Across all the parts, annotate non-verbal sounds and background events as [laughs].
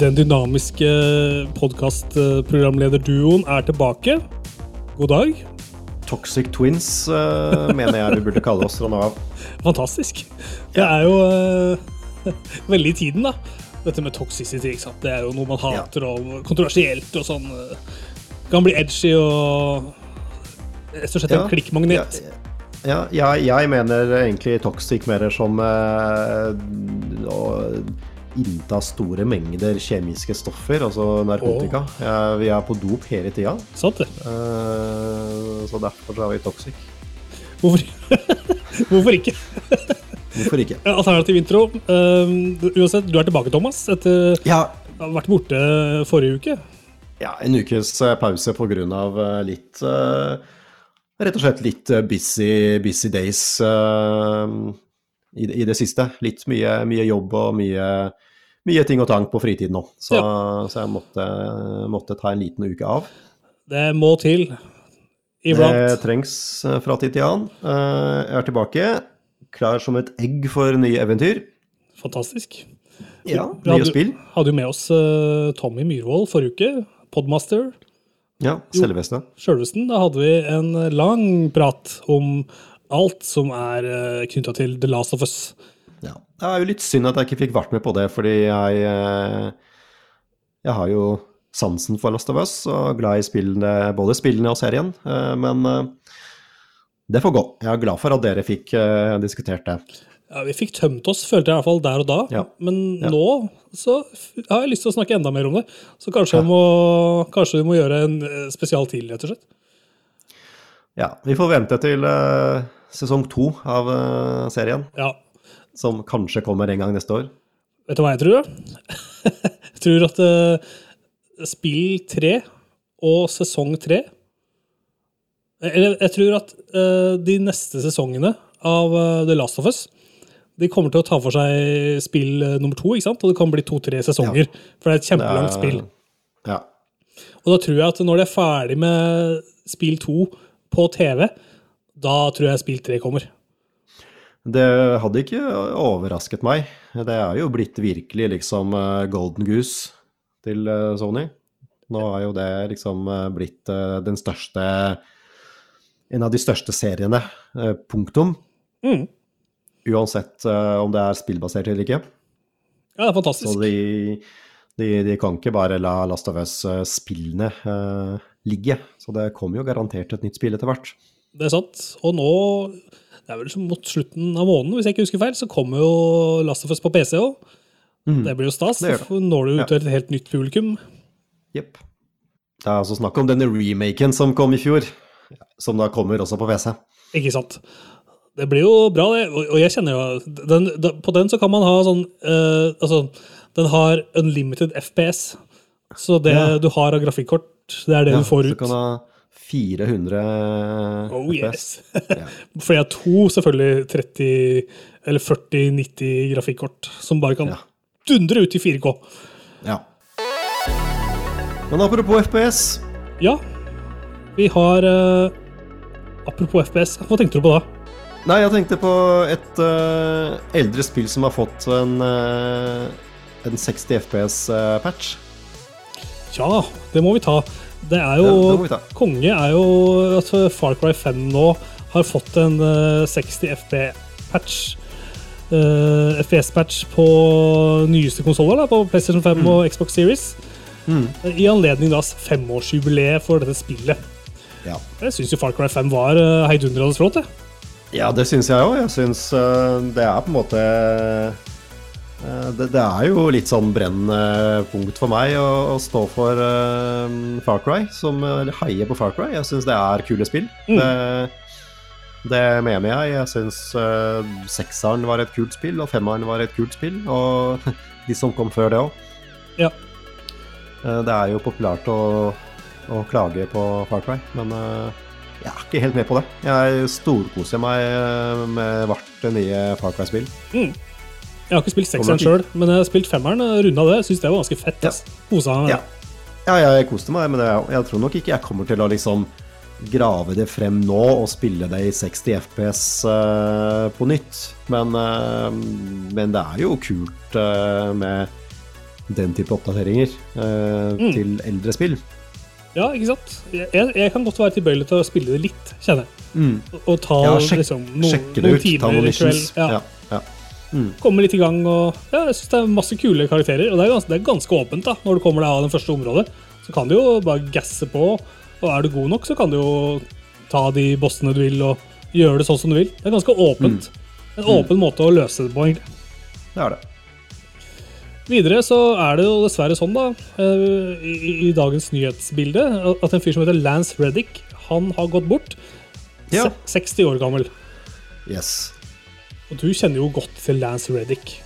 Den dynamiske podkastprogramlederduoen er tilbake. God dag. Toxic Twins uh, mener jeg vi burde kalle oss fra nå av. [laughs] Fantastisk. Det er jo uh, [laughs] veldig i tiden, da. Dette med toxicity. ikke sant? Det er jo noe man hater ja. og kontroversielt og sånn. Kan bli edgy og rett og slett en klikkmagnet. Ja, ja, jeg, jeg, mener egentlig toxic mer som å innta store mengder kjemiske stoffer, altså narkotika. Oh. Vi er på dop hele tida. Sant det. Uh, så derfor så er vi toxic. Hvorfor, [laughs] Hvorfor ikke? Hvorfor ikke? Alternativ intro. Uh, uansett, du er tilbake, Thomas, etter ja. å ha vært borte forrige uke. Ja, en ukes pause på grunn av litt rett og slett litt eh, busy, busy days uh, i, i, det siste. Litt mye, mye jobb og mye, mye, ting og tang på fritiden nå. Så, ja. så jeg måtte, måtte, ta en liten uke av. Det må til iblant. Det trengs eh, fra tid til annen. Uh, jeg er tilbake, klar som et egg for nye eventyr. Fantastisk. Ja, nye spill. Hadde jo med oss uh, Tommy Myhrvold forrige uke, podmaster. Ja, selveste. Sjølvesten. Da hadde vi en lang prat om alt som er uh, eh, knytta til The Last of Us. Ja. Det er jo litt synd at jeg ikke fikk vært med på det, fordi jeg uh, Jeg har jo sansen for Last of Us og glad i spillene, både spillene og serien. Uh, men det får gå. Jeg er glad for at dere fikk diskutert det. Ja, Vi fikk tømt oss, følte jeg i hvert fall der og da. Ja. Men ja. nå så har jeg lyst til å snakke enda mer om det. Så kanskje, ja. må, kanskje vi må gjøre en eh, spesial til, rett og slett. Ja, vi får vente til uh, sesong to av uh, serien. Ja. Som kanskje kommer en gang neste år. Vet du hva jeg tror? [laughs] jeg tror at uh, spill tre og sesong tre Eller jeg tror at de neste sesongene av The Last of Us de kommer til å ta for seg spill eh, nummer to, ikke sant? og det kan bli to-tre sesonger. Ja. For det er et kjempelangt spill. Ja. Og da tror jeg at når de er ferdig med spill to på TV, da tror jeg spill tre kommer. Det hadde ikke overrasket meg. Det er jo blitt virkelig liksom eh, golden goose til eh, Sony. Nå er jo det liksom blitt den største En av de største seriene. Punktum. Mm. Uansett om det er spillbasert eller ikke. Ja, det er fantastisk. Så de, de, de kan ikke bare la Last of Us-spillene uh, ligge. Så det kommer jo garantert et nytt spill etter hvert. Det er sant. Og nå, det er vel mot slutten av måneden, hvis jeg ikke husker feil, så kommer jo Last of Us på PC òg. Mm. Det blir jo stas. Det det. Når du ut til et helt nytt publikum. Jepp. Det er altså snakk om denne remaken som kom i fjor, som da kommer også på PC. Ikke sant. Det blir jo bra, det. Og jeg kjenner jo den, På den så kan man ha sånn uh, Altså, den har unlimited FPS. Så det ja. du har av grafikkort, det er det ja, du får ut. Du kan ha 400 oh, FPS. Yes. [laughs] For jeg har to selvfølgelig 30 eller 40-90 grafikkort som bare kan ja. dundre ut i 4K. Ja. Men apropos FPS. Ja. Vi har uh, Apropos FPS, hva tenkte du på da? Nei, jeg tenkte på et uh, eldre spill som har fått en, uh, en 60 FPS-patch. Ja, det må vi ta. Det er jo det Konge er jo at Far Cry 5 nå har fått en uh, 60 FP-patch. FPS-patch på nyeste konsoller, på PlayStation 5 mm. og Xbox Series. Mm. I anledning da femårsjubileet for dette spillet. Ja. Jeg syns jo Far Cry 5 var heidundrende flott. Ja, det syns jeg òg. Jeg syns uh, det er på en måte uh, det, det, er jo litt sånn brennende punkt for meg å, å stå for uh, Far Cry, som heier på Far Cry. Jeg syns det er kule spill. Mm. Det, det, mener jeg. Jeg syns sekseren var et kult spill, og femmeren var et kult spill. Og [laughs] de som kom før det òg. Ja. det er jo populært å, å klage på Far Cry, men jeg er ikke helt med på det. Jeg storkoser meg eh, med hvert nye Far Cry-spill. Mm. Jeg har ikke spilt sekseren sjøl, men jeg har spilt femmeren. Runda det. Syns det var ganske fett. Ja. Kosa meg. Ja. ja, jeg koste meg men jeg, Jeg tror nok ikke jeg kommer til å liksom grave det frem nå og spille det i 60 FPS uh, på nytt. Men, uh, men, det er jo kult uh, med den type oppdateringer eh, Mm. til eldre spill. Ja, ikke sant? Jeg, jeg, kan godt være tilbøyelig til å spille det litt, kjenner jeg. Og- Og ta Ja, sjek, liksom, noen, noen ut, timer i kveld. missions. Ja. Ja, ja. Komme litt i gang. og ja, Jeg syns det er masse kule karakterer. Og det er, ganske, det er ganske åpent da, når du kommer deg av det første området. Så kan du jo bare gasse på, og er du god nok, så kan du jo ta de bossene du vil, og gjøre det sånn som du vil. Det er ganske åpent. En åpen måte å løse det på, egentlig. Det er det. Videre så er det jo dessverre sånn, da, eh, i, i dagens nyhetsbilde, at en fyr som heter Lance Reddick, han har gått bort. Ja. 60 år gammel. Yes. Og du kjenner jo godt til Lance Reddick.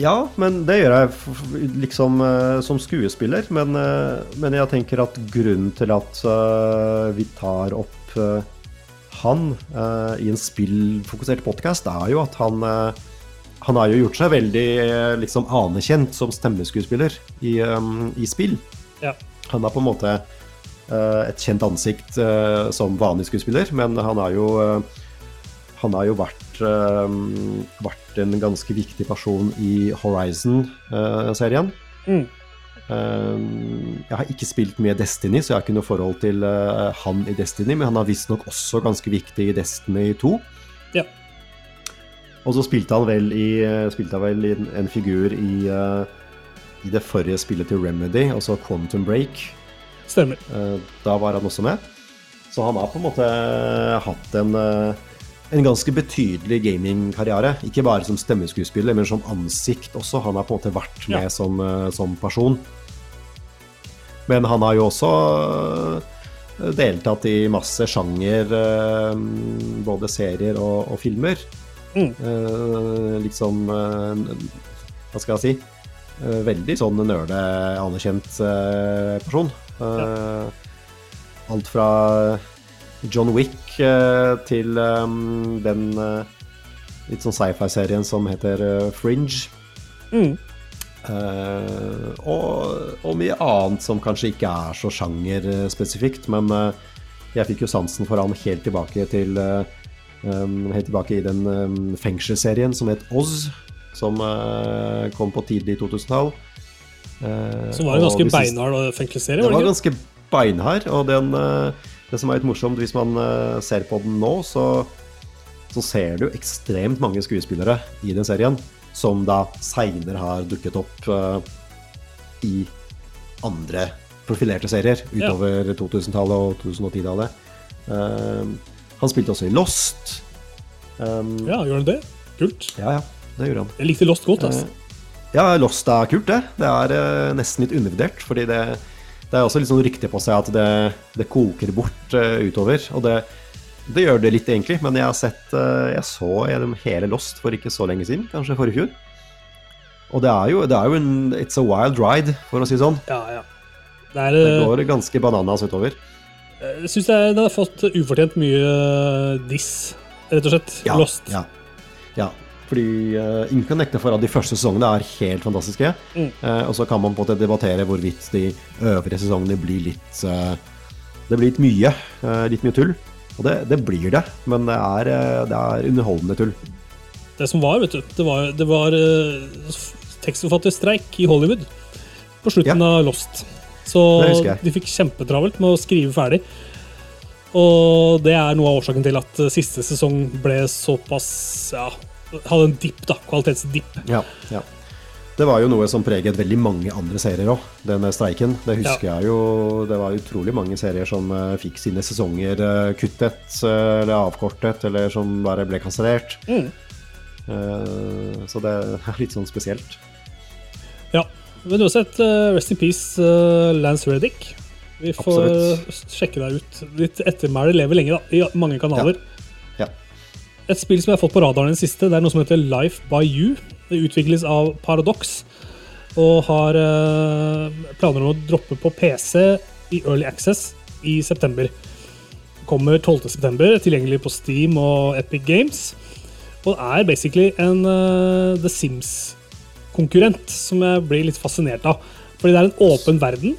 Ja, men det gjør jeg liksom eh, som skuespiller. Men, eh, men jeg tenker at grunnen til at eh, vi tar opp han i en spillfokusert podkast, er jo at han Han har jo gjort seg veldig liksom anerkjent som stemmeskuespiller i, i spill. Ja. Han er på en måte et kjent ansikt som vanlig skuespiller, men han har jo han har jo vært, eh, vært en ganske viktig person i Horizon-serien. Mm. jeg har ikke spilt mye Destiny, så jeg har ikke noe forhold til uh, han i Destiny, men han er visstnok også ganske viktig i Destiny 2. Ja. Og så spilte han vel i, eh, han vel i en, en figur i, uh, i det forrige spillet til Remedy, altså Quantum Break. Stemmer. Eh, Da var han også med. Så han har på en måte hatt en, eh, en ganske betydelig gamingkarriere. Ikke bare som stemmeskuespiller, men som ansikt også. Han har på en måte vært med Ja. som, eh, som person. Men han har jo også eh, deltatt i masse sjanger, eh, både serier og, og filmer. Mm. Liksom Hva skal jeg si? Veldig sånn nerde, anerkjent person. Ja. Alt fra John Wick eh, til eh, den eh, litt sånn sci-fi-serien som heter eh, Fringe. Mm. Uh, og, og mye annet som kanskje ikke er så sjangerspesifikt, men uh, jeg fikk jo sansen for han helt tilbake til uh, um, Helt tilbake i den um, fengselsserien som het Oz, som kom på tidlig 2000-tall. Eh, Som var en ganske beinhard fengselsserie. det var ganske beinhard, og den, det som er litt morsomt, hvis man eh, ser på den nå, så, så ser du ekstremt mange skuespillere i den serien, som da seinere har dukket opp uh, i andre profilerte serier Ja. utover 2000-tallet og 2010-tallet. Uh, han spilte også i Lost. Um, Ja, gjør han det? Kult. ja, ja, det gjorde han. Jeg likte Lost godt. altså. Ja, Lost er kult, det. Det er eh, nesten litt undervurdert. Fordi det, det er også litt sånn rykte på seg at det, det koker bort uh, utover. Og det, det gjør det litt, egentlig. Men jeg har sett uh, Jeg så gjennom hele Lost for ikke så lenge siden, kanskje forrige fjor. Og det er jo, det er jo en It's a wild ride, for å si det sånn. Ja, ja. Det er, Det eh, går ganske bananas utover. jeg syns den har fått ufortjent mye diss, rett og slett. Ja, Lost. Ja. Fordi uh, ingen kan nekte for at de første sesongene er helt fantastiske. Mm. Uh, og så kan man på en måte debattere hvorvidt de øvrige sesongene blir litt uh, Det blir litt mye. eh, litt mye tull. Og det, det blir det, men det er, det er underholdende tull. Det som var, vet du, det var, det var uh, tekstforfatterstreik i Hollywood på slutten Ja. av Lost. Så de fikk kjempetravelt med å skrive ferdig. Og det er noe av årsaken til at siste sesong ble såpass ja, Hadde en dipp, da. Kvalitetsdipp. Ja, ja. Det var jo noe som preget veldig mange andre serier òg, denne streiken. Det husker jeg jo. Det var utrolig mange serier som eh, fikk sine sesonger eh, kuttet eh, eller avkortet, eller som bare ble kansellert. Mm. Så det er litt sånn spesielt. Ja. Men uansett, rest in peace, Lance Reddick. Vi får Absolutt. sjekke deg ut. Ditt ettermæle lever lenge, da, i mange kanaler. Ja. Et spill som jeg har fått på radaren i det siste, det er noe som heter Life by You. Det utvikles av Paradox og har uh, planer om å droppe på PC i Early Access i september. Kommer 12.9, tilgjengelig på Steam og Epic Games. Og er basically en uh, The Sims-konkurrent som jeg blir litt fascinert av. Fordi det er en åpen verden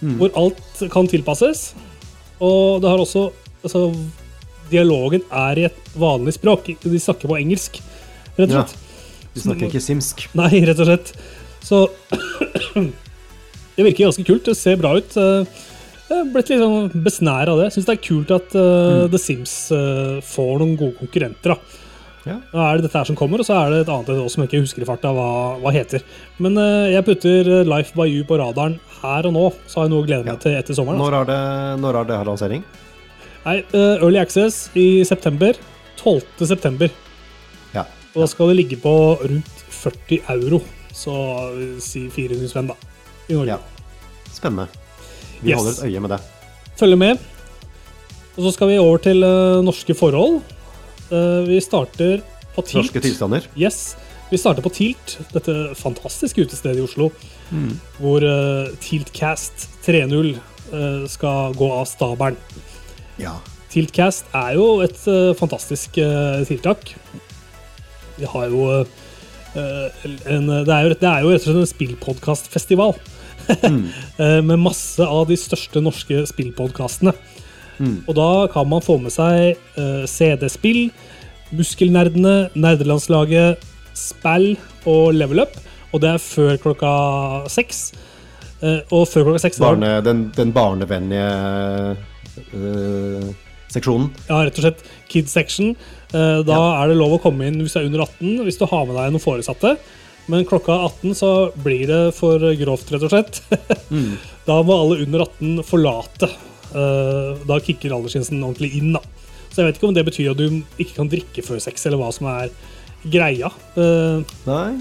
hvor alt kan tilpasses. Og det har også altså, Dialogen er i et vanlig språk. De snakker på engelsk, rett og Ja. de snakker ikke simsk. Nei, rett og slett. Så [clears throat] det virker ganske kult. Det ser bra ut. Eh, Jeg er blitt litt sånn besnær av det. Syns det er kult at eh, The Sims uh, får noen gode konkurrenter. da. Ja. Da er det dette her som kommer, og så er det et annet et som jeg ikke husker i farta hva, hva heter. Men uh, jeg putter Life by You på radaren her og nå, så har jeg noe å glede meg Ja. til etter sommeren. Når er det, når er det her lansering? Nei, eh, Early Access i september. 12. september. Ja. Og da skal det ligge på rundt 40 euro. Så eh, si 400 spenn, da. I Norge. ja. Spennende. Vi Yes. holder et øye med det. Følg med. Og så skal vi over til uh, norske forhold. Uh, vi starter på Tilt. Norske tilstander. Yes. Vi starter på Tilt, dette fantastiske utestedet i Oslo. Hvor uh, Tiltcast 3.0 eh, skal gå av stabelen. Ja. Tiltcast er jo et uh, fantastisk uh, tiltak. Vi har jo uh, en, det, er jo det er jo rett og slett en spillpodkastfestival. Mm. [laughs] med masse av de største norske spillpodkastene. Og da kan man få med seg CD-spill, Muskelnerdene, Nerdelandslaget, Spell og Level Up. Og det er før klokka seks. Og før klokka seks Barne, den, den barnevennlige øh, seksjonen. Ja, rett og slett Kids Section. Eh, Da er det lov å komme inn hvis du er under 18, hvis du har med deg noen foresatte. Men klokka 18 så blir det for grovt, rett og slett. [laughs] Da må alle under 18 forlate. Eh, Da kicker aldersgrensen ordentlig inn, da. Så jeg vet ikke om det betyr at du ikke kan drikke før sex, eller hva som er greia. Eh, Nei.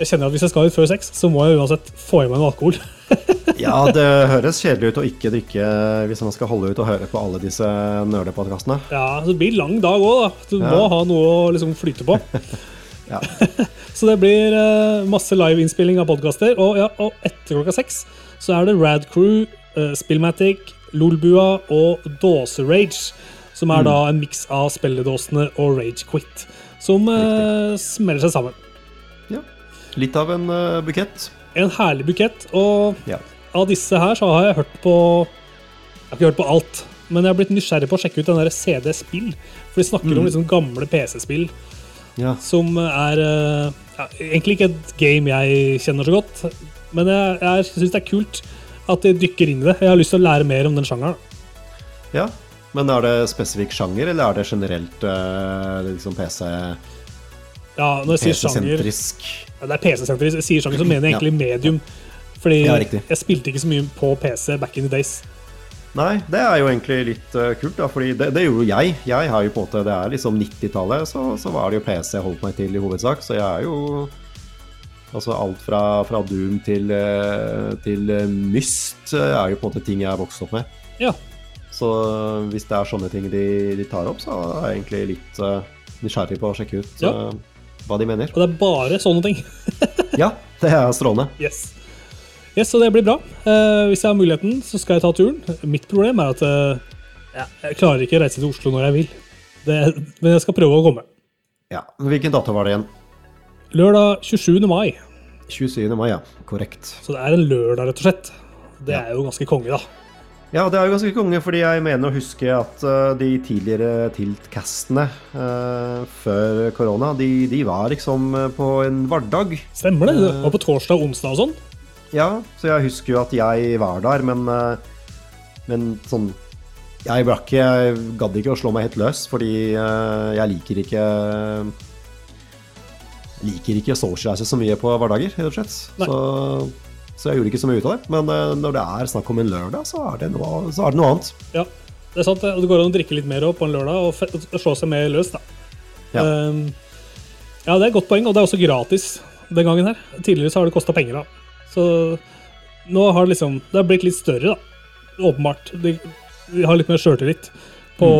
Jeg kjenner at hvis jeg skal ut før sex, så må jeg uansett få i meg noe alkohol. [laughs] Ja, det høres kjedelig ut å ikke drikke hvis man skal holde ut og høre på alle disse nerdepodkastene. Ja, det blir lang dag òg, da. Du Ja. må ha noe å liksom flyte på. [laughs] Ja. [laughs] Så det blir eh, masse liveinnspilling av podkaster. Og, ja, og etter klokka seks så er det Rad Crew, uh, Spillmatic, Lolbua og Dåse-Rage. Som er da en miks av spilledåsene og Rage Quit. Som uh, smeller seg sammen. Litt av en uh, bukett. En herlig bukett. Og Ja. av disse her så har jeg hørt på Jeg har ikke hørt på alt, men jeg har blitt nysgjerrig på å sjekke ut den der CD Spill. For de snakker om liksom gamle PC-spill Ja. som er eh, ja, egentlig ikke et game jeg kjenner så godt. Men jeg, jeg syns det er kult at de dykker inn i det. Jeg har lyst til å lære mer om den sjangeren. ja. Men er det spesifikk sjanger, eller er det generelt øh, liksom PC, Ja, når jeg sier sjanger? Ja, Det er PC-senter. Jeg sier sjanger, så mener jeg egentlig medium. Fordi Ja, jeg spilte ikke så mye på PC back in the days. Nei, det er jo egentlig litt uh, kult, da, fordi det, det gjorde jo jeg. Jeg har jo på måte, Det er liksom 90-tallet, så, så var det jo PC jeg holdt meg til i hovedsak. Så jeg er jo Altså alt fra, fra Doom til, øh, til øh, Myst er jo på en måte ting jeg har vokst opp med. Ja. Så hvis det er sånne ting de, de tar opp, så er jeg egentlig litt uh, nysgjerrig på å sjekke ut Ja. øh, hva de mener. Og det er bare sånne ting. [laughs] Ja, det er strålende. Yes. yes, Så det blir bra. Uh, hvis jeg har muligheten, så skal jeg ta turen. Mitt problem er at uh, ja, jeg klarer ikke å reise til Oslo når jeg vil. Det, men jeg skal prøve å komme. Ja, Hvilken dato var det igjen? Lørdag 27. mai. 27. mai, ja. Korrekt. Så det er en lørdag, rett og slett. Det er jo ganske konge, da. Ja, det er jo ganske konge, fordi jeg mener å huske at eh, de tidligere Tilt-castene eh, før korona, de, de var liksom eh, på en hverdag. Stemmer det? Var på torsdag og onsdag og sånn. Ja, så jeg husker jo at jeg var der, men, men sånn Jeg ikke Jeg gadd ikke å slå meg helt løs, fordi jeg liker ikke Liker ikke å socialize så mye på hverdager, rett og slett. Nei. Så, så jeg gjorde ikke så mye ut av det. Men eh, når det er snakk om en lørdag, så er det noe, så er det noe annet. Ja, det er sant. det. Går an å drikke litt mer på en lørdag og og slå seg mer løs, da. Ja. Um, ja, det er et godt poeng, og det er også gratis den gangen her. Tidligere så har det kosta penger, da. Så nå har det liksom Det har blitt litt større, da. Åpenbart. De, de har litt mer sjøltillit på,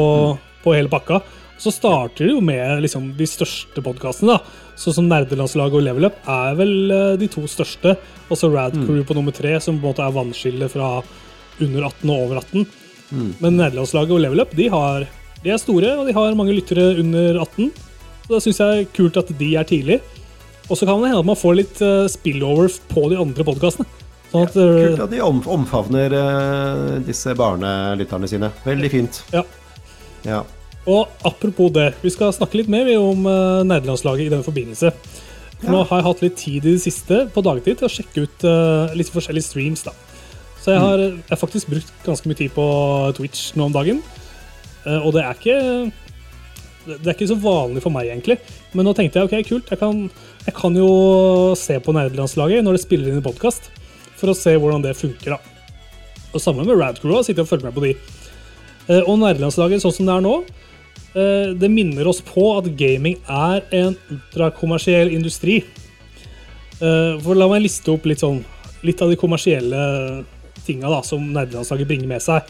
på hele pakka. Så starter det jo med liksom, de største podkastene, da. Sånn som Nerdelandslaget og Level Up er vel eh, de to største. Og så Rad Crew på nummer tre, som på en måte er vannskillet fra under 18 og over 18. Men Nederlandslaget og Level Up de, har, de er store, og de har mange lyttere under 18. Så det syns jeg er kult at de er tidlig. Og så kan det hende at man får litt eh, spillover på de andre podkastene. Sånn at eh, Kult at de omfavner disse barnelytterne sine. Veldig fint. Ja. Ja. Og apropos det, vi skal snakke litt mer om uh, nederlandslaget i den forbindelse. For Nå har jeg hatt litt tid i det siste på dagtid til å sjekke ut uh, litt forskjellige streams. da. Så jeg har, jeg har faktisk brukt ganske mye tid på Twitch nå om dagen. Uh, og det er ikke det er ikke så vanlig for meg, egentlig. Men nå tenkte jeg ok, kult, jeg kan, jeg kan jo se på nederlandslaget når det spiller inn i podkast, for å se hvordan det funker. da. Og Sammen med Radcrew har sitter og følger med på de. Uh, Og nederlandslaget sånn som det er nå, det minner oss på at gaming er en ultrakommersiell industri. Eh, For la meg liste opp litt, sånn, litt av de kommersielle tinga da, som nerdelandslaget bringer med seg.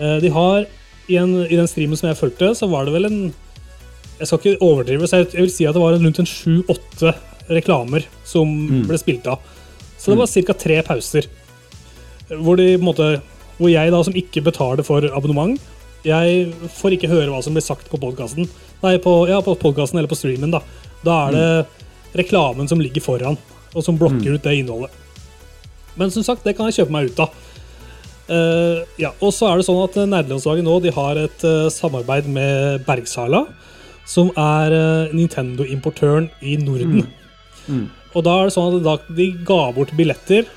Eh, De har, i, en, I den streamen som jeg fulgte, så var det vel en Jeg skal ikke overdrive, så jeg, vil si at det var rundt en sju-åtte reklamer som ble spilt av. Så det var ca. tre pauser. Hvor, de, måte, hvor jeg, da, som ikke betaler for abonnement, jeg får ikke høre hva som blir sagt på podkasten. Nei, på, ja, på podkasten eller på streamen. Da Da er det reklamen som ligger foran, og som blokker ut det innholdet. Men som sagt, det kan jeg kjøpe meg ut av. Uh, ja, og så er det sånn at Nerdelandslaget nå de har et uh, samarbeid med Bergsala, som er uh, Nintendo-importøren i Norden. Og da er det sånn at da, de ga bort billetter,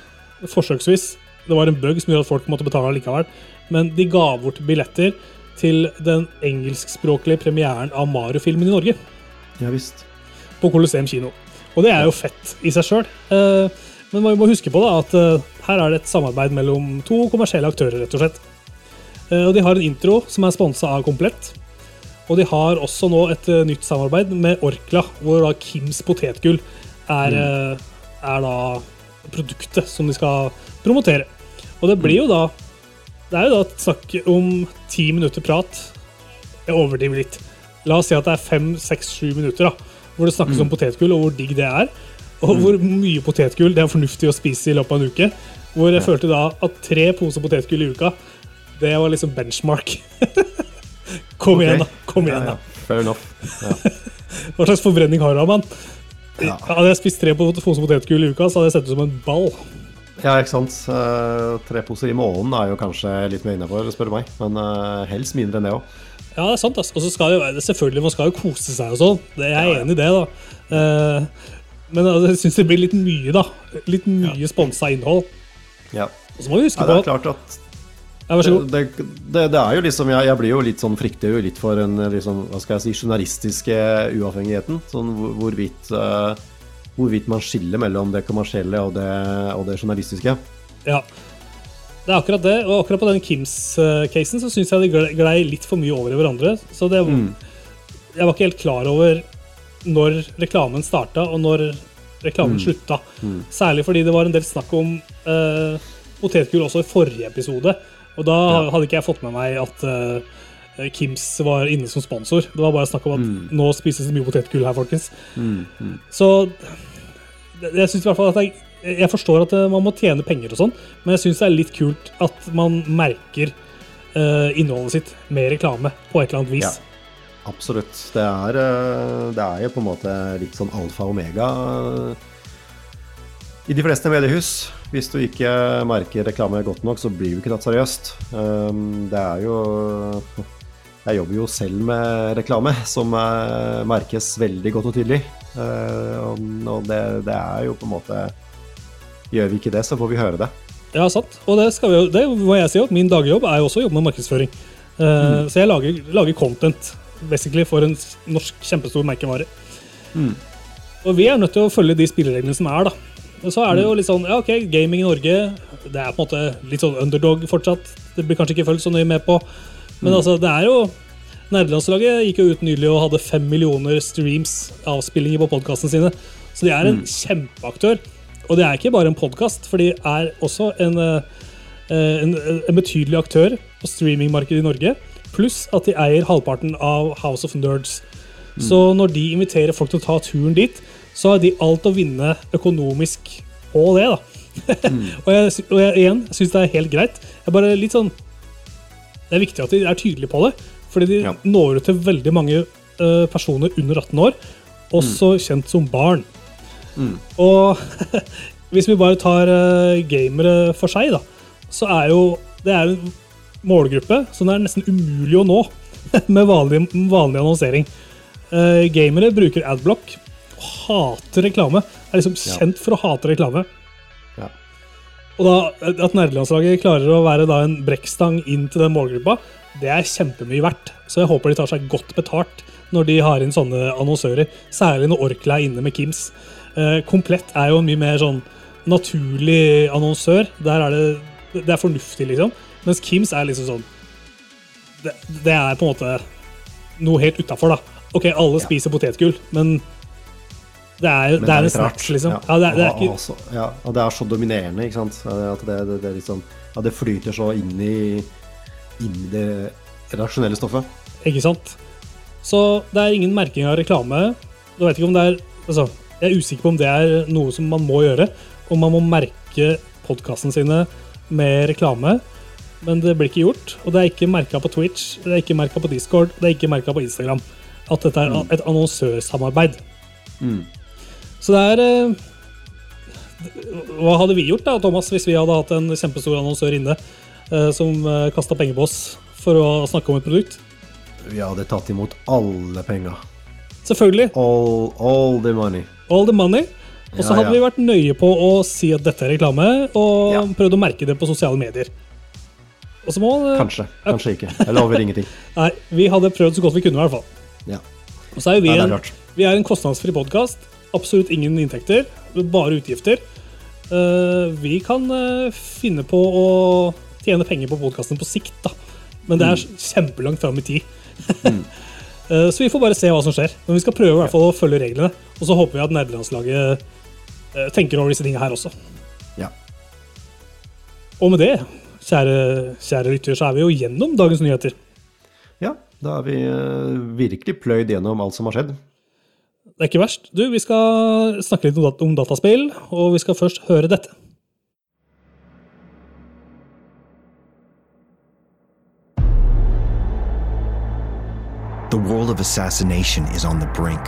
forsøksvis. Det var en bug som gjorde at folk måtte betale likevel. Men de ga bort billetter til den engelskspråklige premieren av Mario-filmen i Norge. Ja visst. På Colosseum kino. Og det er jo fett i seg sjøl. Men vi må huske på da, at eh, her er det et samarbeid mellom to kommersielle aktører, rett og slett. Eh, Og de har en intro som er sponsa av Komplett. Og de har også nå et eh, nytt samarbeid med Orkla, hvor da Kims potetgull er, mm. er da produktet som de skal promotere. Og det blir jo da Det er jo da snakk om ti minutter prat. Jeg overdriver litt. La oss si at det er fem, seks, sju minutter da, hvor det snakkes om potetgull og hvor digg det er. Og hvor mye potetgull det er fornuftig å spise i løpet av en uke. Hvor jeg følte da at tre poser potetgull i uka, det var liksom benchmark. [laughs] Kom igjen, da. Kom igjen, da. ja. Fair enough. Ja. [laughs] Hva slags forbrenning har du, mann? Ja. Hadde jeg spist tre poser potetgull i uka, så hadde jeg sett ut som en ball. Ja, ikke sant. Uh, tre poser i måneden er jo kanskje litt mer innafor, spør du meg. Men uh, helst mindre enn det òg. Ja, det er sant. Altså. Og så skal jo selvfølgelig, man skal jo kose seg og sånn. Jeg er enig i det, da. Uh, men altså, jeg syns det blir litt mye, da. Litt mye sponsa innhold. Ja. Og så må vi huske ja, det på er klart at ja, det, det, det er jo liksom jeg, jeg blir jo litt sånn frykter jo litt for den liksom, hva skal jeg si, journalistiske uavhengigheten. Sånn hvorvidt, eh, hvorvidt man skiller mellom det kommersielle og det, og det journalistiske. Ja. Det er akkurat det. Og akkurat på den Kims-casen så syns jeg de glei- litt for mye over i hverandre. Så det, jeg var ikke helt klar over når reklamen starta, og når reklamen slutta. Særlig fordi det var en del snakk om uh, potetgull også i forrige episode. Og da Ja. hadde ikke jeg fått med meg at uh, Kims var inne som sponsor. Det var bare snakk om at nå spises det mye potetgull her, folkens. Så det- jeg synes i hvert fall at jeg, jeg forstår at eh, man må tjene penger og sånn, men jeg syns det er litt kult at man merker uh, innholdet sitt med reklame på et eller annet vis. Ja. Absolutt. Det er, eh, det er jo på en måte litt sånn alfa og omega i de fleste mediehus. Hvis du ikke merker reklame godt nok, så blir du ikke tatt seriøst. Det er jo Jeg jobber jo selv med reklame, som eh, merkes veldig godt og tydelig. Eh, og- det, det er jo på en måte Gjør vi ikke det, så får vi høre det. Ja, sant. Og det, skal vi, jo- det må jeg si at min dagjobb er jo også å jobbe med markedsføring. Mm. Så jeg lager, lager content basically for en norsk kjempestor merkevare. Og vi er nødt til å følge de spillereglene som er, da. Og så er det jo litt sånn, ja ok, gaming i Norge, det er på en måte litt sånn underdog fortsatt. Det blir kanskje ikke fulgt så nøye med på. Men altså, det er jo Nerdelandslaget gikk jo ut nylig og hadde fem millioner streams avspillinger på podkastene sine. Så de er en kjempeaktør. Og det er ikke bare en podkast, for de er også en, eh, en, en betydelig aktør på streamingmarkedet i Norge. Pluss at de eier halvparten av House of Nerds. Så når de inviterer folk til å ta turen dit, så har de alt å vinne økonomisk på det. da. [laughs] og, jeg, og jeg igjen syns det er helt greit. Jeg bare litt sånn Det er viktig at de er tydelige på det, fordi de Ja. når ut til veldig mange uh, personer under 18 år, også kjent som barn. Og [laughs] hvis vi bare tar uh, gamere for seg, da, så er jo det er en målgruppe som det er nesten umulig å nå [laughs] med vanlig, vanlig annonsering. Uh, gamere bruker adblock, hater reklame. Er liksom Ja. kjent for å hate reklame. Ja. Og da, at nerdelandslaget klarer å være da en brekkstang inn til den målgruppa, det er kjempemye verdt. Så jeg håper de tar seg godt betalt når de har inn sånne annonsører. Særlig når Orkla er inne med Kims. Eh, Komplett er jo en mye mer sånn naturlig annonsør. Der er det, det er fornuftig, liksom. Mens Kims er liksom sånn Det, det er på en måte noe helt utafor, da. Ok, alle spiser potetgull, men det er, jo det er en rart. liksom. Ja. Ja, det, er- det er ja, og det er så dominerende, ikke sant. At det, det, det, er liksom, det flyter så inn i, inn i det redaksjonelle stoffet. Ikke sant? Så det er ingen merking av reklame. Jeg vet ikke om det er altså, Jeg er usikker på om det er noe som man må gjøre. Om man må merke podkastene sine med reklame. Men det blir ikke gjort. Og det er ikke merka på Twitch, det er ikke merka på Discord, det er ikke merka på Instagram. At dette er et annonsørsamarbeid. Mm. Så det er eh, Hva hadde vi gjort da, Thomas, hvis vi hadde hatt en kjempestor annonsør inne eh, som uh, kasta penger på oss for å snakke om et produkt? Vi hadde tatt imot alle penga. Selvfølgelig. All, all the money. All the money. Og så Ja, hadde ja. vi vært nøye på å si at dette er reklame, og Ja. prøvd å merke det på sosiale medier. Må eh, Kanskje, kanskje ikke. Jeg lover ingenting. [laughs] Nei, vi hadde prøvd så godt vi kunne, i hvert fall. Ja. Og så er jo vi, en, vi er en kostnadsfri podkast. Absolutt ingen inntekter, bare utgifter. Eh, vi kan eh, finne på å tjene penger på podkasten på sikt, da. Men det er Mm. kjempelangt fram i tid. [laughs] Eh, så vi får bare se hva som skjer. Men vi skal prøve i hvert fall å følge reglene. Og så håper vi at nerdelandslaget tenker over disse tingene her også. Ja. Og med det, kjære, kjære lytter, så er vi jo gjennom dagens nyheter. ja, da har vi virkelig pløyd gjennom alt som har skjedd. Det er ikke verst. Du, vi skal snakke litt om, dat om dataspill, og vi skal først høre dette. The world of assassination is on the brink.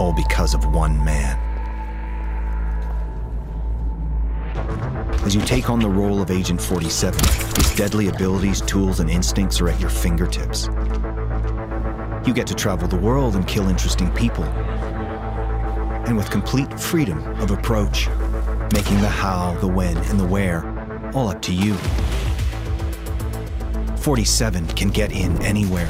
All because of one man. As you take on the role of Agent 47, his deadly abilities, tools, and instincts are at your fingertips. You get to travel the world and kill interesting people. And with complete freedom of approach, making the how, the when, and the where all up to you. 47 can get in anywhere.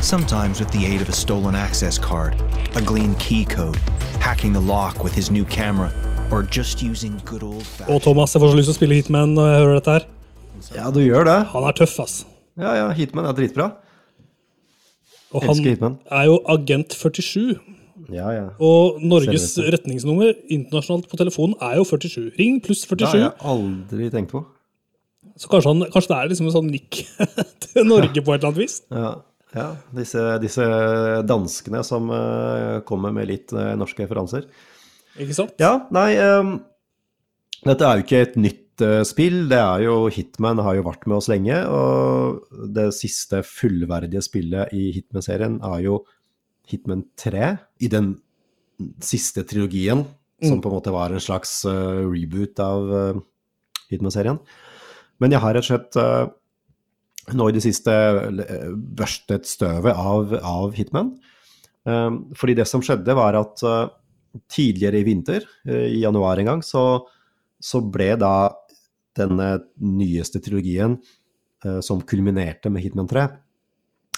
Sometimes with the aid of a stolen access card, a glean key code, hacking the lock with his new camera, or just using good old Og fashioned. Thomas, jeg får så lyst til å spille Hitman når jeg hører dette her. Ja, du gjør det. Han er tøff, ass. Ja, ja, Hitman er dritbra. Og han Hitman. er jo agent 47. Ja, ja. Og Norges Selvete. retningsnummer internasjonalt på telefonen er jo 47. Ring pluss 47. Det har jeg aldri tenkt på. Så kanskje, han, kanskje det er liksom en sånn nikk [laughs] til Norge på et eller annet vis. Ja, ja disse, disse danskene som uh, kommer med litt uh, norske referanser. Ikke sant? Ja, nei um, Dette er jo ikke et nytt spill. Det er jo Hitman har jo vært med oss lenge. Og det siste fullverdige spillet i Hitman-serien er jo Hitman 3. I den siste trilogien, som på en måte var en slags eh, reboot av eh, Hitman-serien. Men jeg har rett og slett eh, nå i det siste eh, børstet støvet av, av Hitman. Fordi det som skjedde, var at eh, tidligere i vinter, eh, i januar en gang, så, så ble da denne nyeste trilogien, eh, som kulminerte med Hitman 3,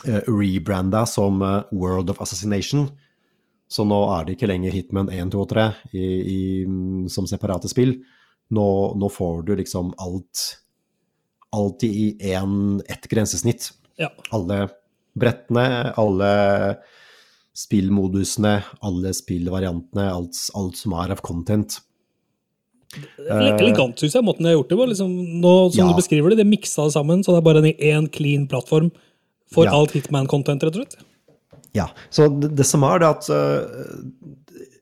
uh, rebranda som eh, World of Assassination. Så nå er det ikke lenger Hitman 1, 2 og 3 i, i, mm, som separate spill. Nå, nå får du liksom alt alltid i én, ett grensesnitt. Ja. Alle brettene, alle spillmodusene, alle spillvariantene, alt, alt som er av content. Ele- Elegant, syns jeg, måten de har gjort det på. Liksom, nå, som Ja. du beskriver det, det miksa det sammen, så det er bare en én clean plattform for Ja. alt Hitman-content, rett og slett. Ja, så det, det som er det at uh,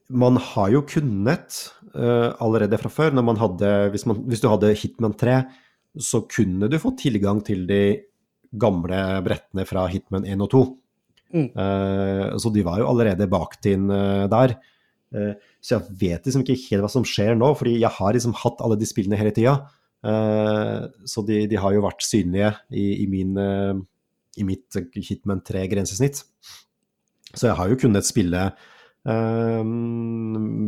man har jo kunnet uh, allerede fra før, når man hadde, hvis, man, hvis du hadde Hitman 3, så kunne du få tilgang til de gamle brettene fra Hitman 1 og 2. Mm. Uh, så de var jo allerede bakt inn eh, der. Eh, så jeg vet liksom ikke helt hva som skjer nå, fordi jeg har liksom hatt alle de spillene hele tida. så de, de har jo vært synlige i, i min, eh, i mitt Hitman 3-grensesnitt. Så jeg har jo kunnet spille eh,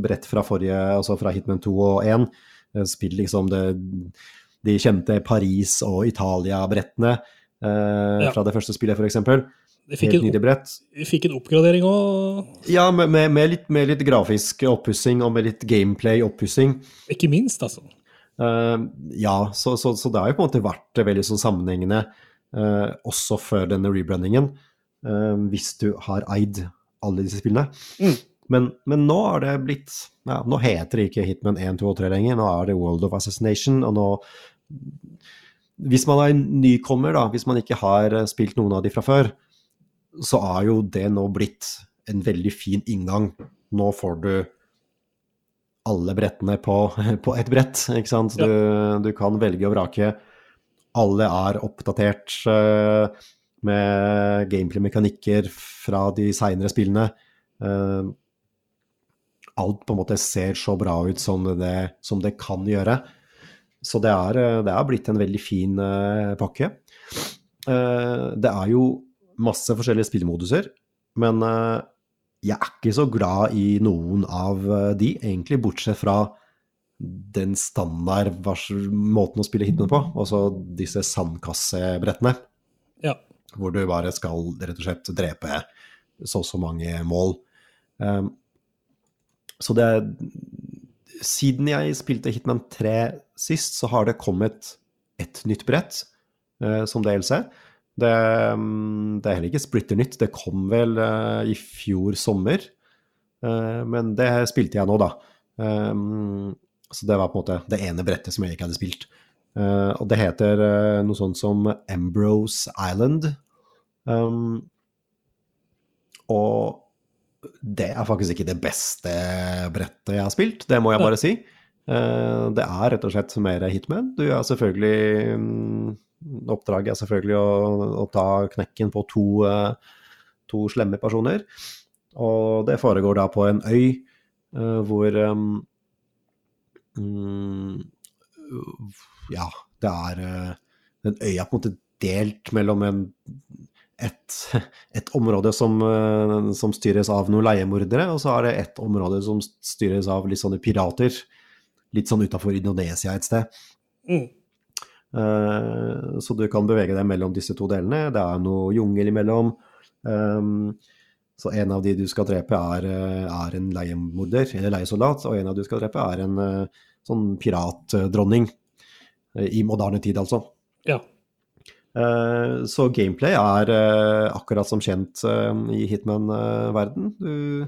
brett fra forrige, altså fra Hitman 2 og 1. Spill liksom det, de kjente Paris- og Italia-brettene eh, fra det første spillet, f.eks. Helt en, nydelig brett. vi fikk en oppgradering òg, Ja, med, med, med, litt, med litt grafisk oppussing og med litt gameplay-oppussing. ikke minst, altså. Uh, ja, så, så, så det har jo på en måte vært veldig sånn sammenhengende uh, også før denne rebrandingen, uh, hvis du har eid alle disse spillene. Mm. Men, men nå har det blitt ja, Nå heter det ikke Hitman 1, 2 og 3 lenger, nå er det World of Assassination. Og nå Hvis man er en nykommer, da, hvis man ikke har spilt noen av de fra før, så er jo det nå blitt en veldig fin inngang. Nå får du alle brettene på, [laughs] på ett brett, ikke sant. Du, du kan velge og vrake. Alle er oppdatert uh, med gameplay-mekanikker fra de seinere spillene. Uh, alt på en måte ser så bra ut som det, som det kan gjøre. Så det er, eh, det er blitt en veldig fin uh, pakke. Det er jo masse forskjellige spillemoduser, men eh, jeg er ikke så glad i noen av eh, de, egentlig, bortsett fra den standard måten å spille hitene på, altså disse sandkassebrettene, Ja. hvor du bare skal rett og slett drepe så og så mange mål. Um, så det er Siden jeg spilte Hitman 3 sist, så har det kommet et nytt brett uh, som DLC. Det, mm, det er heller ikke splitter nytt, det kom vel uh, i fjor sommer. Uh, men det spilte jeg nå, da. Um, så det var på en måte det ene brettet som jeg ikke hadde spilt. Uh, og det heter noe sånt som Ambrose Island. Um, og det er faktisk ikke det beste brettet jeg har spilt, det må jeg bare si. Det er rett og slett mer hitman. Du er selvfølgelig mm, Oppdraget er selvfølgelig å, å ta knekken på to, eh, to slemme personer. Og det foregår da på en øy eh, hvor um, Ja, det er Den øya på en måte delt mellom en et, et område som, som styres av noen leiemordere, og så er det et område som styres av litt sånne pirater. Litt sånn utafor Indonesia et sted. Mm. Eh, så du kan bevege deg mellom disse to delene. Det er noe jungel imellom. Um, så en av de du skal drepe, er, eh, er en leiemorder, eller leiesoldat, og en av de du skal drepe, er en eh, sånn piratdronning. I moderne tid, altså. Ja. Så gameplay er akkurat som kjent i Hitman-verden. Du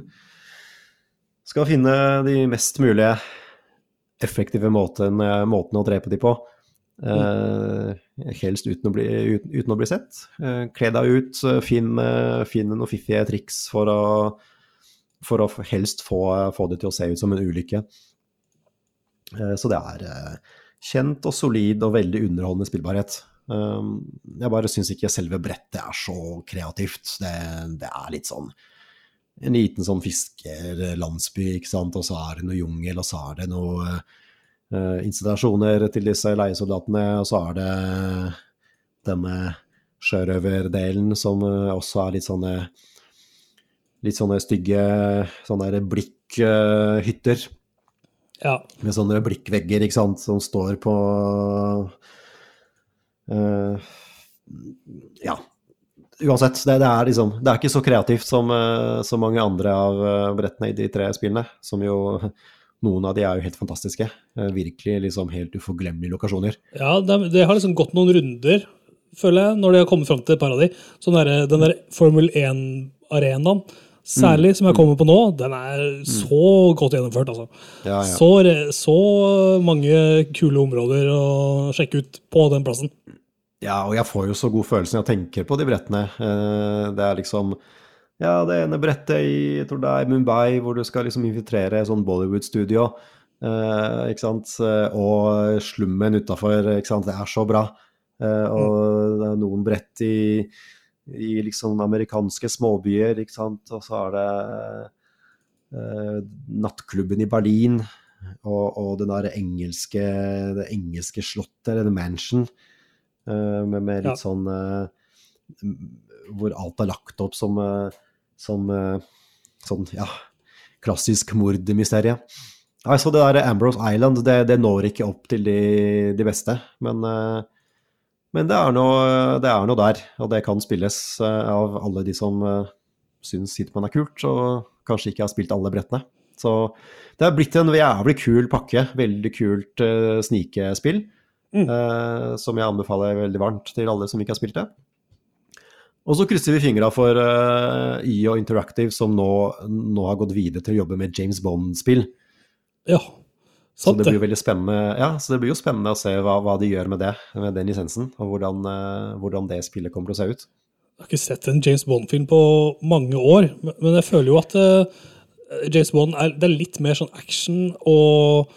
skal finne de mest mulige effektive måten, måtene å drepe de på. Eh, helst uten å bli, uten, uten å bli sett. Uh, Kle deg ut, eh, finn, finn noen fiffige triks for å, for å helst få, få det til å se ut som en ulykke. Uh, Så det er kjent og solid og veldig underholdende spillbarhet. Jeg bare syns ikke selve brettet er så kreativt. Det, det er litt sånn en liten sånn fiskerlandsby, ikke sant, og så er det noe jungel, og så er det noe installasjoner til disse leiesoldatene, og så er det denne sjørøverdelen som eh, også er litt sånne litt sånne stygge sånne blikkhytter ja. med sånne blikkvegger, ikke sant, som står på uh, Ja. Uansett, det, det, er liksom Det er ikke så kreativt som uh, så mange andre av uh, brettene i de tre spillene, som jo Noen av de er jo helt fantastiske. Eh, virkelig liksom helt uforglemmelige lokasjoner. Ja, det, har liksom gått noen runder, føler jeg, når de har kommet fram til et par av de. Sånn der, den der Formel 1-arenaen, særlig, som jeg kommer på nå, den er så godt gjennomført, altså. Ja, ja. Så, så mange kule områder å sjekke ut på den plassen. Ja, og jeg får jo så god følelse når jeg tenker på de brettene. Eh, Det er liksom Ja, det ene brettet i jeg tror det er Mumbai, hvor du skal liksom infiltrere et sånn Bollywood-studio. eh, ikke sant? Eh, Og slummen utafor, ikke sant. Det er så bra. Eh, Og det er noen brett i, i liksom amerikanske småbyer, ikke sant. Og så er det eh, nattklubben i Berlin. Og, og det der engelske, det engelske slottet, eller Mansion. Eh, med, med litt Ja. sånn eh, hvor alt er lagt opp som, som eh, sånn, ja, klassisk mordmysterie. Nei, så det der Ambrose Island, det, det når ikke opp til de, de beste. Men, eh, men det, er noe, det er noe der, og det kan spilles eh, av alle de som syns Hitman er kult, og kanskje ikke har spilt alle brettene. Så det har blitt en jævlig kul pakke. Veldig kult uh, snikespill. eh, som jeg anbefaler veldig varmt til alle som ikke har spilt det. Og så krysser vi fingra for uh, EO Interactive, som nå, nå har gått videre til å jobbe med James Bond-spill. Ja, Så sant det det. blir veldig spennende Ja, så det blir jo spennende å se hva, hva de gjør med det, med den lisensen, og hvordan, uh, hvordan det spillet kommer til å se ut. Jeg har ikke sett en James Bond-film på mange år, men- jeg føler jo at eh, James Bond er, det er litt mer sånn action og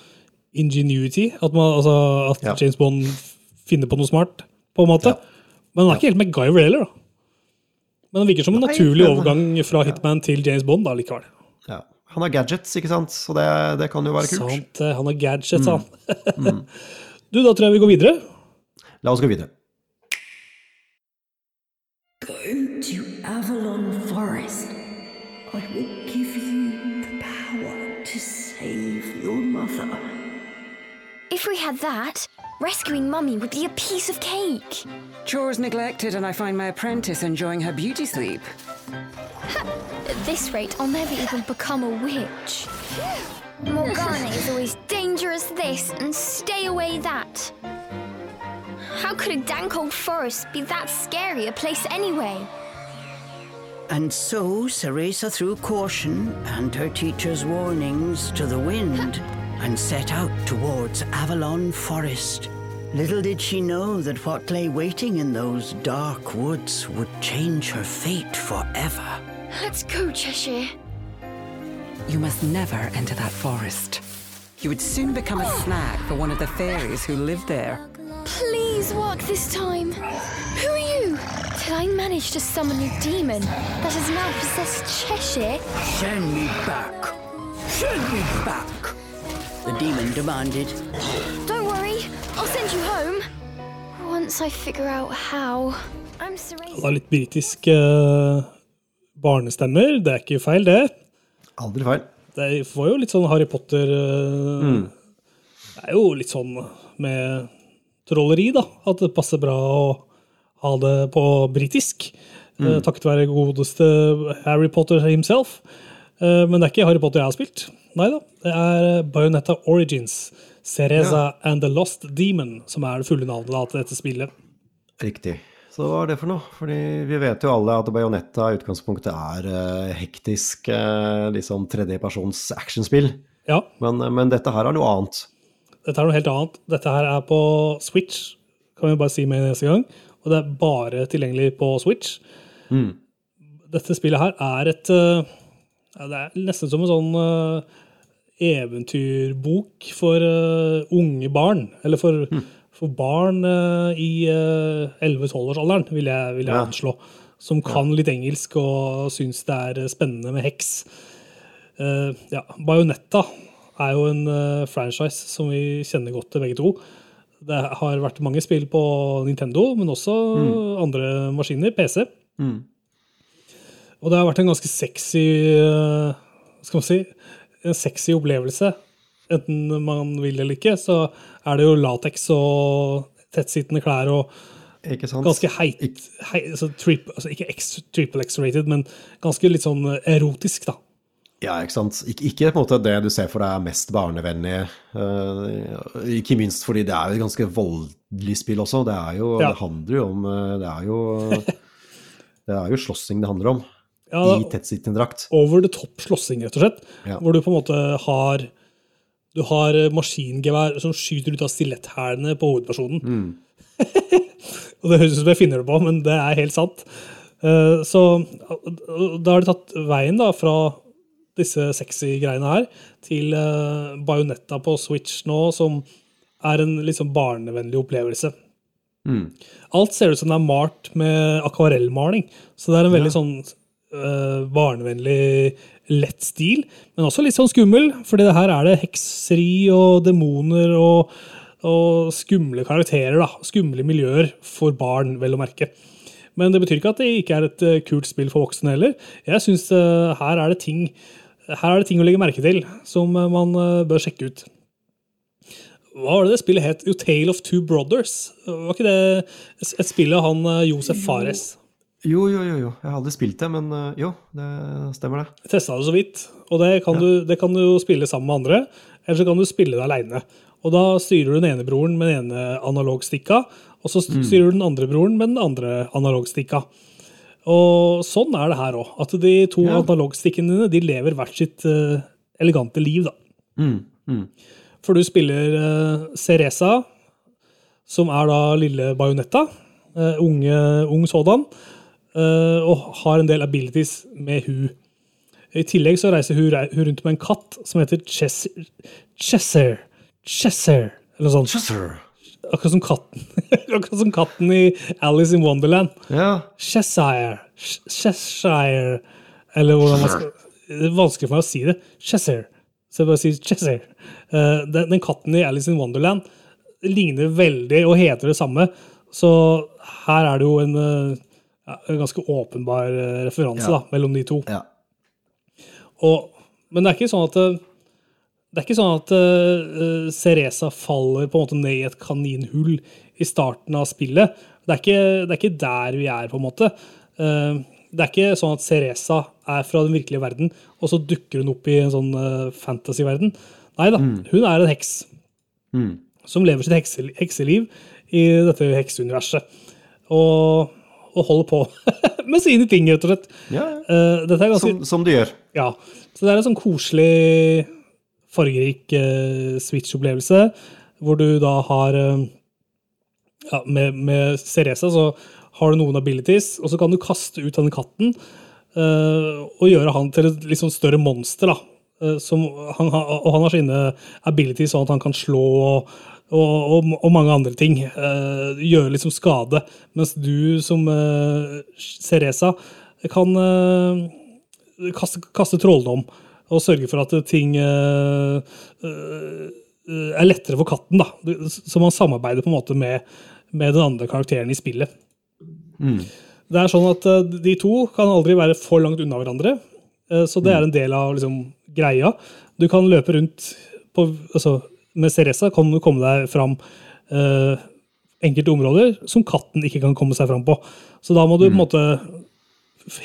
ingenuity. At, man, altså, at Ja. James Bond finner på noe smart, på en måte. Ja. Men han er ikke helt MacGyver heller, da. Men det virker som en Nei, naturlig overgang fra Hitman til James Bond. da, likevel. Ja. Han har gadgets, ikke sant, så det, det kan jo være kult. Sant, eh, han har gadgets, han. [laughs] Mm. du, da tror jeg vi går videre. La oss gå videre. Go to Avalon Forest. I will give you the power to save your mother. If we had that, rescuing Mummy would be a piece of cake. Chores neglected, and I find my apprentice enjoying her beauty sleep. At this rate, I'll never even become a witch. Morgana is always dangerous this and stay away that. How could a dank old forest be that scary a place anyway? And so Ceresa threw caution and her teacher's warnings to the wind and set out towards Avalon Forest. Little did she know that what lay waiting in those dark woods would change her fate forever. Let's go, Cheshire. You must never enter that forest. You would soon become a snack for one of the fairies who live there. Please work this time. Who are you? Did I manage to summon a demon that has now possessed Cheshire? Send me back! Send me back! The demon demanded. Don't worry, I'll send you home. Once I figure out how. I'm Cereza. er litt britiske eh, barnestemmer. Det er ikke feil, det. Aldri feil. Det var jo litt sånn Harry Potter eh, Det er jo litt sånn med trolleri, da. At det passer bra å ha det på britisk. eh, takket være godeste Harry Potter himself. Eh, men det er ikke Harry Potter jeg har spilt. Nei da. Det er Bayonetta Origins. Cereza and the Lost Demon, som er det fulle navnet da, til dette spillet. Riktig. Så hva er det for noe? Fordi vi vet jo alle at Bayonetta i utgangspunktet er uh, hektisk, uh, liksom tredjepersons actionspill. Ja, Men, men dette her er noe annet. dette er noe helt annet. Dette her er på Switch, kan vi bare si med neste gang. Og det er bare tilgjengelig på Switch. Dette spillet her er et eh, ja, Det er nesten som en sånn uh, eventyrbok for uh, unge barn. Eller for, for barn uh, i uh, 11-12-årsalderen, vil jeg, vil jeg Ja. anslå. Som kan litt engelsk og syns det er spennende med heks. Ja, Bajonetta er jo en franchise som vi kjenner godt til begge to. Det har vært mange spill på Nintendo, men også andre maskiner, PC. Og det har vært en ganske sexy eh, Skal man si En sexy opplevelse. Enten man vil eller ikke, så er det jo lateks og tettsittende klær og Ikke sant? ganske heit, heit altså trip, altså Ikke X, triple X-rated, men ganske litt sånn erotisk, da. Ja, ikke sant. Ik ikke på en måte det du ser for deg er mest barnevennlig. Uh, ikke minst fordi det er jo et ganske voldelig spill også. Det er jo Ja. Det handler jo om eh, Det er jo [laughs] Det er jo slåssing det handler om. Ja, I tettsittende drakt. over the top slåssing, rett og slett. Ja. Hvor du på en måte har Du har eh, maskingevær som skyter ut av stiletthælene på hovedpersonen. Mm. [laughs] og det høres ut som jeg finner det på, men det er helt sant. Eh, Så eh, da har de tatt veien da fra disse sexy greiene her til uh, Bajonetta på Switch nå, som er en sånn barnevennlig opplevelse. Alt ser ut som det er malt med akvarellmaling, så det er en veldig sånn eh, barnevennlig, lett stil, men også litt sånn skummel, fordi her er det hekseri og demoner og, og skumle karakterer, da. Skumle miljøer for barn, vel å merke. Men det betyr ikke at det ikke er et eh, kult spill for voksne heller. Jeg synes uh, her er det ting her er det ting å legge merke til som man uh, bør sjekke ut. Hva var det det spillet het? Jo, Tale of Two Brothers. Var ikke det et spill av han Josef Fares? Jo, jo, jo, jo. Jeg har aldri spilt det, men eh, jo, det stemmer det. Jeg testa det så vidt, og det kan, du, det kan du spille sammen med andre. Eller så kan du spille det aleine. Og da styrer du den ene broren med den ene analogstikka, og så styrer du den andre broren med den andre analogstikka. Og sånn er det her òg. At de to Ja. analogstikkene dine de lever hvert sitt uh, elegante liv. da. Mm, mm. For du spiller uh, Ceresa, som er da lille Bajonetta. Uh, unge, ung sådan. Eh, og har en del abilities med hun. I tillegg så reiser hun, rundt med en katt som heter Chesser. Chesser. Chesser. Eller noe sånt. Akkurat som katten. [laughs] Akkurat som katten i Alice in Wonderland. Ja. Cheshire. Cheshire. Eller hvordan man skal Det er vanskelig for meg å si det. Chesser. Så jeg bare sier Chesser. Eh, den, den katten i Alice in Wonderland ligner veldig og heter det samme. Så her er det jo en, eh, ja, en ganske åpenbar eh, referanse Ja. da, mellom de to. ja. Og, men det er ikke sånn at eh, det er ikke sånn at uh, Cereza faller på en måte ned i et kaninhull i starten av spillet. Det er ikke, det er ikke der vi er, på en måte. Uh, det er ikke sånn at Cereza er fra den virkelige verden, og så dukker hun opp i en sånn uh, fantasy-verden. Nei da, hun er en heks Mm. som lever sitt hekseliv i dette hekseuniverset. Og, og holder på [laughs] med sine ting, rett og slett. ja. ja. Eh, er ganske Som, som du gjør. ja, så det er en sånn koselig, fargerik eh, Switch-opplevelse, hvor du da har eh, ja, med, med Ceresa så har du noen abilities, og så kan du kaste ut denne katten og gjøre han til et litt sånn større monster. da. Som han, og han har sine abilities sånn at han kan slå og, og, og, og mange andre ting. Uh, gjøre liksom skade. Mens du som uh, Ceresa kan uh, kaste, kaste trolldom og sørge for at ting uh, eh, er lettere for katten. da. Så man samarbeider på en måte med, med den andre karakteren i spillet. Det er sånn at eh, de to kan aldri være for langt unna hverandre. eh, Så det er en del av liksom, greia. Du kan løpe rundt på, altså, Med Ceresa kan du komme deg fram eh, enkelte områder som katten ikke kan komme seg fram på. Så da må du på en måte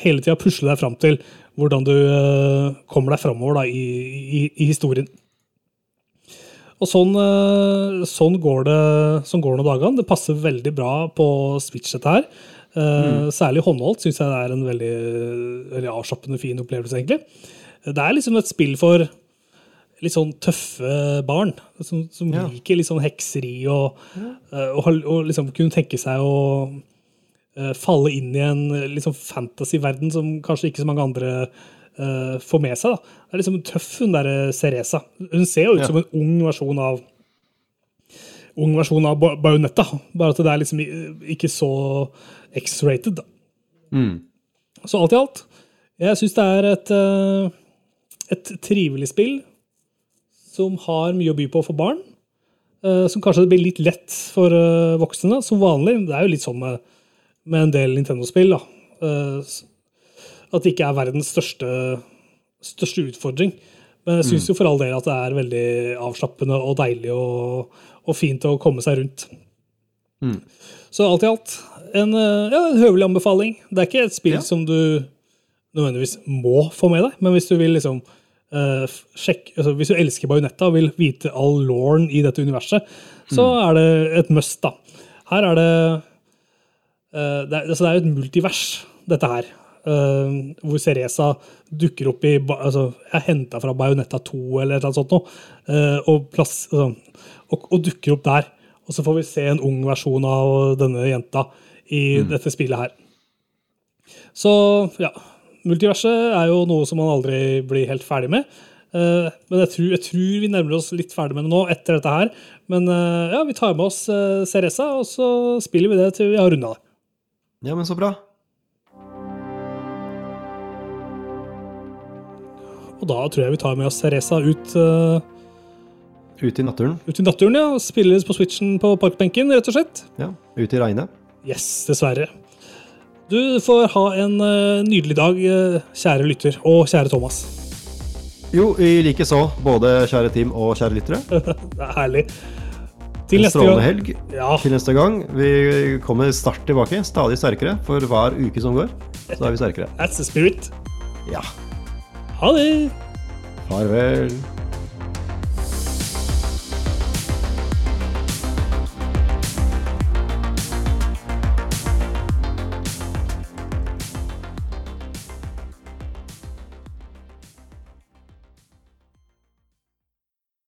hele tida pusle deg fram til hvordan du eh, kommer deg framover da, i, i, i historien. Og sånn, eh, sånn, går det sånn går noen dagene. Det passer veldig bra på Switch, dette her. Mm. Særlig håndholdt syns jeg det er en veldig, veldig avslappende, fin opplevelse, egentlig. Det er liksom et spill for litt sånn tøffe barn, som, som Ja. liker litt sånn hekseri og, eh, og, har- og liksom kunne tenke seg å uh, falle inn i en liksom fantasy-verden som kanskje ikke så mange andre uh, får med seg. Da. Det er liksom tøff, hun derre Ceresa. Hun ser jo ut Ja. som en ung versjon av ung versjon av Ba- Bajonetta, bare at det er liksom ikke så X-rated. Mm. Så alt i alt, jeg syns det er et, et trivelig spill som har mye å by på for barn. eh, Som kanskje blir litt lett for eh, voksne, som vanlig. Det er jo litt sånn med, med en del Nintendo-spill. Eh, At det ikke er verdens største, største utfordring. Men jeg syns jo for all del at det er veldig avslappende og deilig og, og fint å komme seg rundt. Så alt i alt en, ja, en høvelig anbefaling. Det er ikke et spill Ja. som du nødvendigvis må få med deg, men hvis du vil liksom eh, sjekk, altså Hvis du elsker Bajonetta og vil vite all lauren i dette universet, så er det et must. da. Her er det uh, det, er, altså det er et multivers, dette her. Uh, hvor Ceresa dukker opp i altså, Jeg henta fra Bajonetta 2 eller annet sånt noe. uh, og, plass, altså, og, og dukker opp der. Og så får vi se en ung versjon av denne jenta i dette spillet her. Så ja, multiverset er jo noe som man aldri blir helt ferdig med. Uh, men jeg tror, jeg tror vi nærmer oss litt ferdig med det nå etter dette her. Men uh, ja, vi tar med oss uh, Ceresa, og så spiller vi det til vi har runda det. Ja, men så bra. Og da tror jeg vi tar med oss Ceresa ut, eh, Ut i naturen. ut i naturen, ja. Spilles på switchen på parkbenken, rett og slett. Ja, ut i regnet. Yes, dessverre. Du får ha en eh, nydelig dag, eh, kjære lytter, og kjære Thomas. Jo, i likeså, både kjære team og kjære lyttere. [laughs] Det er herlig. Til neste gang. helg Ja, til neste gang. Vi kommer sterkt tilbake, stadig sterkere. For hver uke som går, så er vi sterkere. that's the spirit. Ja. Ha det! Farvel.